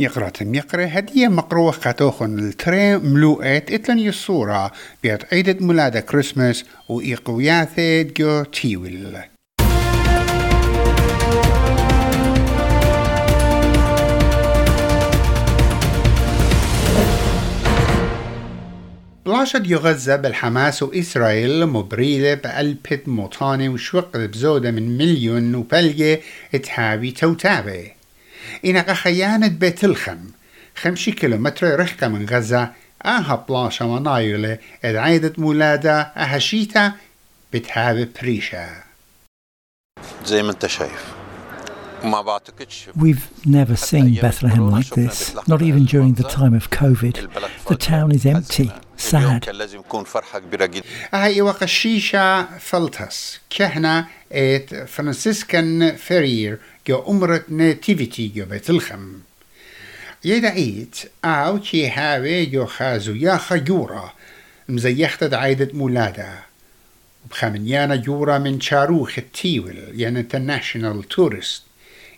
ميقرة ميقرة هدية مقروة خاتوخن التري ملوءت إتلن يصورة بيت عيدة مولادة كريسماس وإيقوياثة جو تيويل. بلاشد يغزة بالحماس وإسرائيل مبريدة بقلبة موطانة وشوق بزودة من مليون وبلجة تحاوي توتابة. إنها خيانة بيت الخم خمشي كيلومتر رحكة من غزة آها بلاشة ونايلة عيدة مولادة أهشيتا بتهاب بريشة. زي ما انت شايف. We've never seen Bethlehem like this, not even during the time of COVID. The town is empty, sad. هاي وقشيشة فلتس. إت فرير جو أمرت ناتيفيتي جو بيت الخم. يدا ايت آو كي هاوي جو خازو يا خيورة. مزيختة عيدة مولادة وبخمنيانا جورة من شاروخ التيول يعني انترناشنال تورست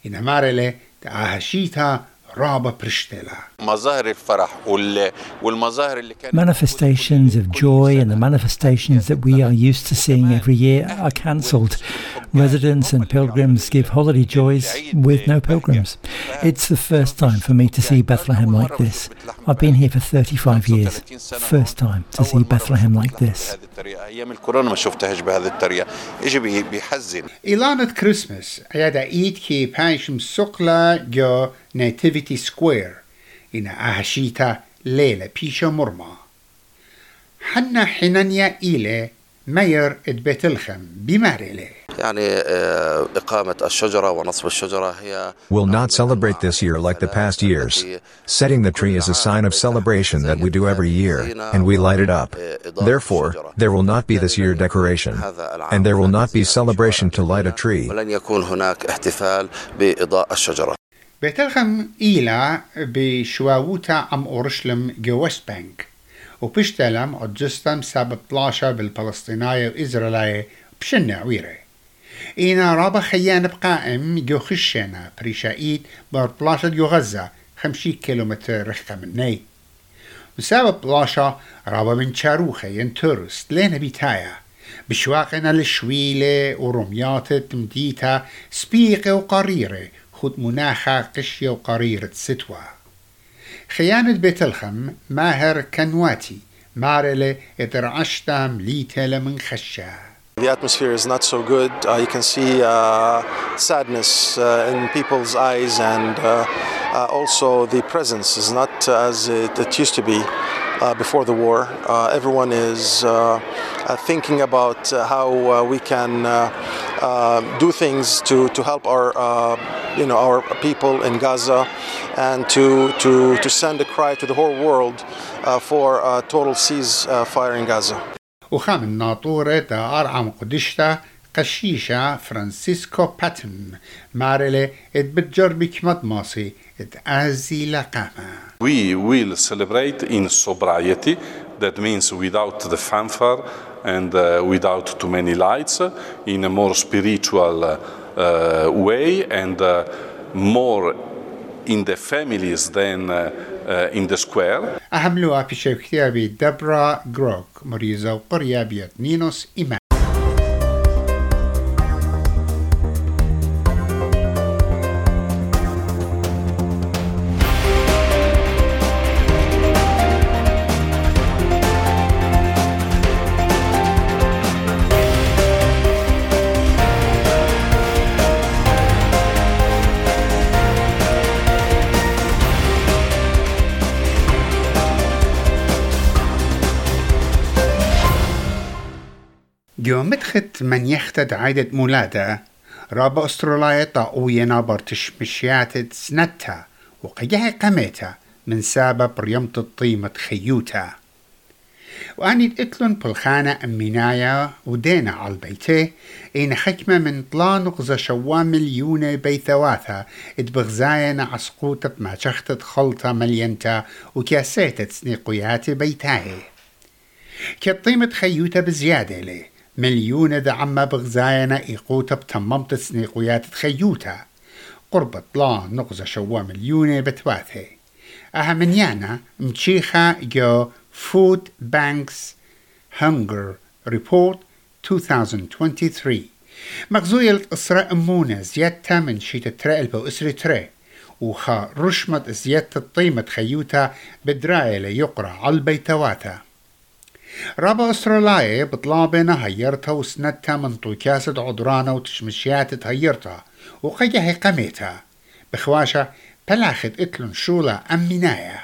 إن مارلي تعاهشيتها رابا برشتلا مظاهر الفرح والمظاهر اللي كانت Manifestations of joy and the manifestations that we are used to seeing every year are cancelled. Residents and pilgrims give holiday joys with no pilgrims. It's the first time for me to see Bethlehem like this. I've been here for 35 years. First time to see Bethlehem like this. ايام الكورونا ما شفتهاش بهذه الطريقه ايش بيحزن إلانة كريسمس عيادة إيد كي بايش مسقلة جو ناتيفيتي سكوير إن أهشيتا ليلة بيشا مرمى حنا حنانيا إيلي مير إدبيت الخم بماريلي يعني إقامة الشجرة ونصب الشجرة هي will not celebrate this year like the past years. Setting the tree is a sign of celebration that we do every year, and we light it up. Therefore, there will not be this year decoration, and there will not be celebration to light a tree. ولن يكون هناك احتفال بإضاءة الشجرة بيت الخم إيلا بشواوتا أم أورشلم جو ويست بانك وبشتلم أجستم سبب بلاشا بالفلسطينية وإسرائيلية بشنة عويرة إينا رابا خيان بقائم جو خشينا بريشايد بار بلاشا جو غزة خمشي كيلومتر رخة مني وسبب بلاشا رابا من شاروخة ينترست لين بيتايا. بشواقنا الشويلة ورميات تمديتا. سبيقة وقريرة. خد مناخة قشية وقريرة ستوى خيانة بيت الخم ماهر كنواتي. مارلة اترعشتا مليتة لمن خشا The atmosphere is not so good. Uh, you can see uh, sadness uh, in people's eyes, and uh, uh, also the presence is not as it, it used to be uh, before the war. Everyone is thinking about how we can do things to, to help our you know our people in Gaza, and to to to send a cry to the whole world for a total ceasefire in Gaza. وخام الناطورة تا أرعم قدشتا قشيشة فرانسيسكو باتن مارلة اتبجر بكمت ماسي اتأزي لقامة We will celebrate in sobriety. That means without the fanfare and uh, without too many lights, in a more spiritual uh, way and uh, more in the families than uh, uh, in the square. أهملوها في شوكتها بدبرا جروك مريزة وقرية بيت نينوس إيمان مدخت من يختد عيدة مولادة رابا أستراليا طاقوية برتش مشيات سنتها وقيها قميتا من سبب ريمت الطيمة خيوتا وأني اتلون بالخانة أمينايا ودينا على البيتي إن حكمة من طلان نقزة شوا مليونة بيثواثا اتبغزاينا عسقوطة ما شختت خلطة ملينتا وكاسيتة سنيقويات بيتاهي كطيمة خيوتا بزيادة ليه مليون دعم بغزاينا إيقوتا بتممت سنيقويات تخيوتا قربت لا نقزة شوا مليونة بتواثي أها من يانا مشيخة جو Food Banks Hunger Report 2023 مغزوية الإسراء أمونة زيادة من شيت بو إسري ترى وخا رشمت زيادة الطيمة خيوتا بدراية ليقرأ على البيتواتا رابا أستراليا بطلابنا هيرتها وسندتها من طوكاسة عدرانة وتشمشيات تهيرتها وقيها قميتها بخواشة بلاخت إتلن شولا أمينايا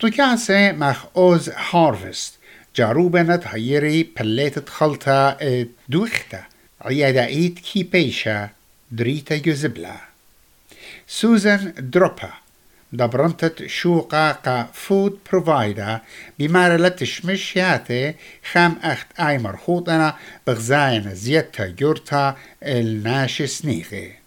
طوكاسة مخ أوز هارفست جاروبنا تهيري بليت خلطة عيادة إيت كي بيشا دريتا جزبلا سوزان دروبا. دبرنتت شوقا قا فود بروفايدا بمارلة تشمشياتي خام اخت اي مرخوطنا بغزاين زيتا يورتا الناشي سنيغي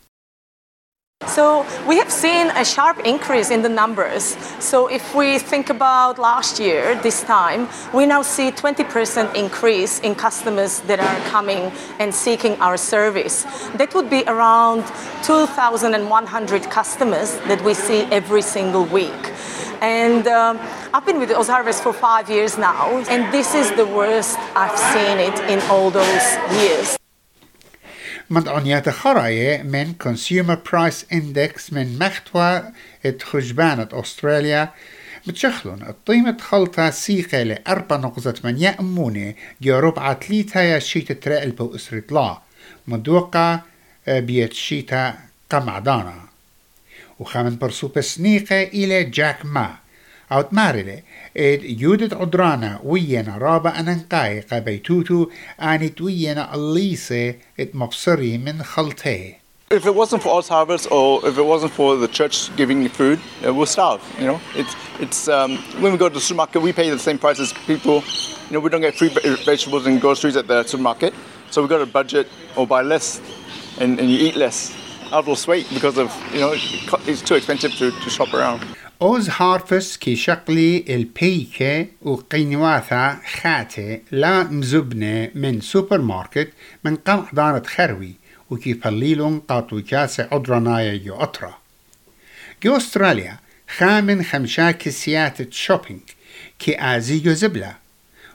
So we have seen a sharp increase in the numbers. So if we think about last year, this time, we now see 20% increase in customers that are coming and seeking our service. That would be around 2,100 customers that we see every single week. And um, I've been with Ozharvest for five years now, and this is the worst I've seen it in all those years. مدعونيات خراية من Consumer Price Index من مختوى خجبانة أستراليا. بتشخلون الطيمة خلطة سيقة لأربع نقطة ثمانية أمونة جا ربعة ليتا يا شيتا ترائل بو إسريطلا مدوقة بيت شيتا قمعدانا وخامن برسوبة سنيقة إلى جاك ما. أو تمارلة إد يودت عدرانا وينا رابا أننقاي قبيتوتو آنت وينا الليسة إد مبصري من خلطه If it wasn't for Oz Harvest or if it wasn't for the church giving food, uh, we'll starve. You know, it's it's um, when we go to the supermarket, we pay the same price as people. You know, we don't get free vegetables and groceries at the supermarket, so we got to budget or buy less, and, and you eat less. I've lost weight because of you know it's too expensive to, to shop around. أوز هارفس كي شقلي البيكة وقينواثا خاتي لا مزبنة من سوبر ماركت من قمع دارة خروي وكي فليلون قاطو كاسة عدرنايا يو أطرا. جو أستراليا خامن خمشا كسيات شوبينج كي آزي زبلة.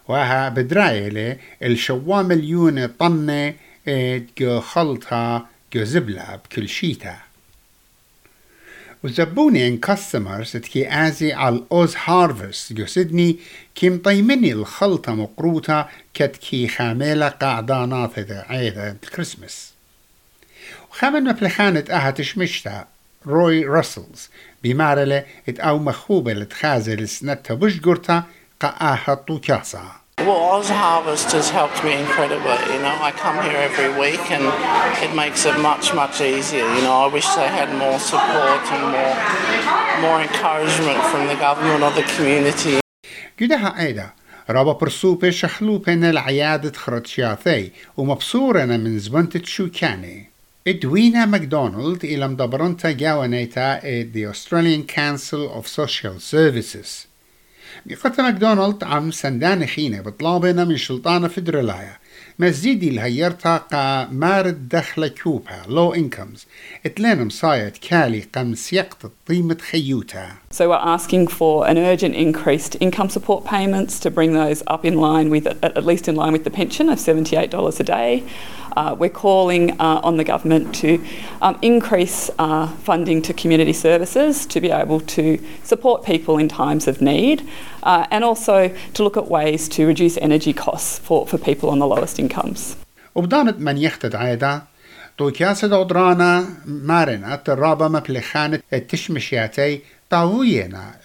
وها بدرايلة الشوا مليون طنة جو خلطها جو زبلة بكل شيتا. وزبوني ان كاستمرز تكي ازي على اوز هارفست جو سيدني كي مطيمني الخلطة مقروطة كتكي خاملة قعدانات عيدة الكريسماس وخامن مبلخانة أها تشمشتا روي راسلز. بمارلة ات أو مخوبة لتخازل سنتها بش قرطة قاها طوكاسا Well, Oz Harvest has helped me incredibly. You know, I come here every week and it makes it much, much easier. You know, I wish they had more support and more, more encouragement from the government or the community. قدها ايدا رابا برسوبة شخلوبة العيادة خرطشياثي ومبصورنا من زبنت شوكاني ادوينا ماكدونالد إلى مدبرنتا جاوانيتا The Australian Council of Social Services بقطة ماكدونالد عم سندان خينة بطلابنا من شلطانة فدرالايا مزيدي الهيرتا قا مارد دخل كوبها لو انكمز اتلين مصايد كالي قم سيقت قيمة خيوتا So we're asking for an urgent increased income support payments to bring those up in line with, at least in line with the pension of $78 a day. Uh, we're calling uh, on the government to um, increase uh, funding to community services to be able to support people in times of need uh, and also to look at ways to reduce energy costs for, for people on the lowest incomes. وبدانت من يختد عيدا تو كاسد عدرانا مارنا ترابا مبلخانة التشمشياتي طاوينا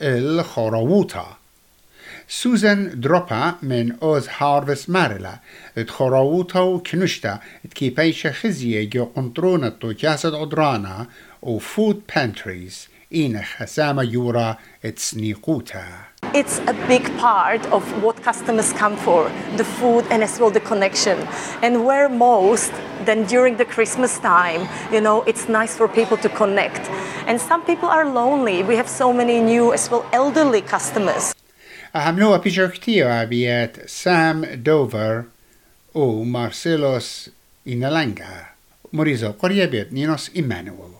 Susan dropa men oz Harvest marela, et chorauto knushta, et kipeisha chiziegio ontronato jasad odrana, o food pantries, in hasama yura et snikuta. It's a big part of what customers come for, the food and as well the connection. And where most, then during the Christmas time, you know, it's nice for people to connect. And some people are lonely. We have so many new as well elderly customers. أهملوها بيجر كتير بيات سام دوفر و مارسيلوس إنالانجا مريزو قرية بيت نينوس إيمانويل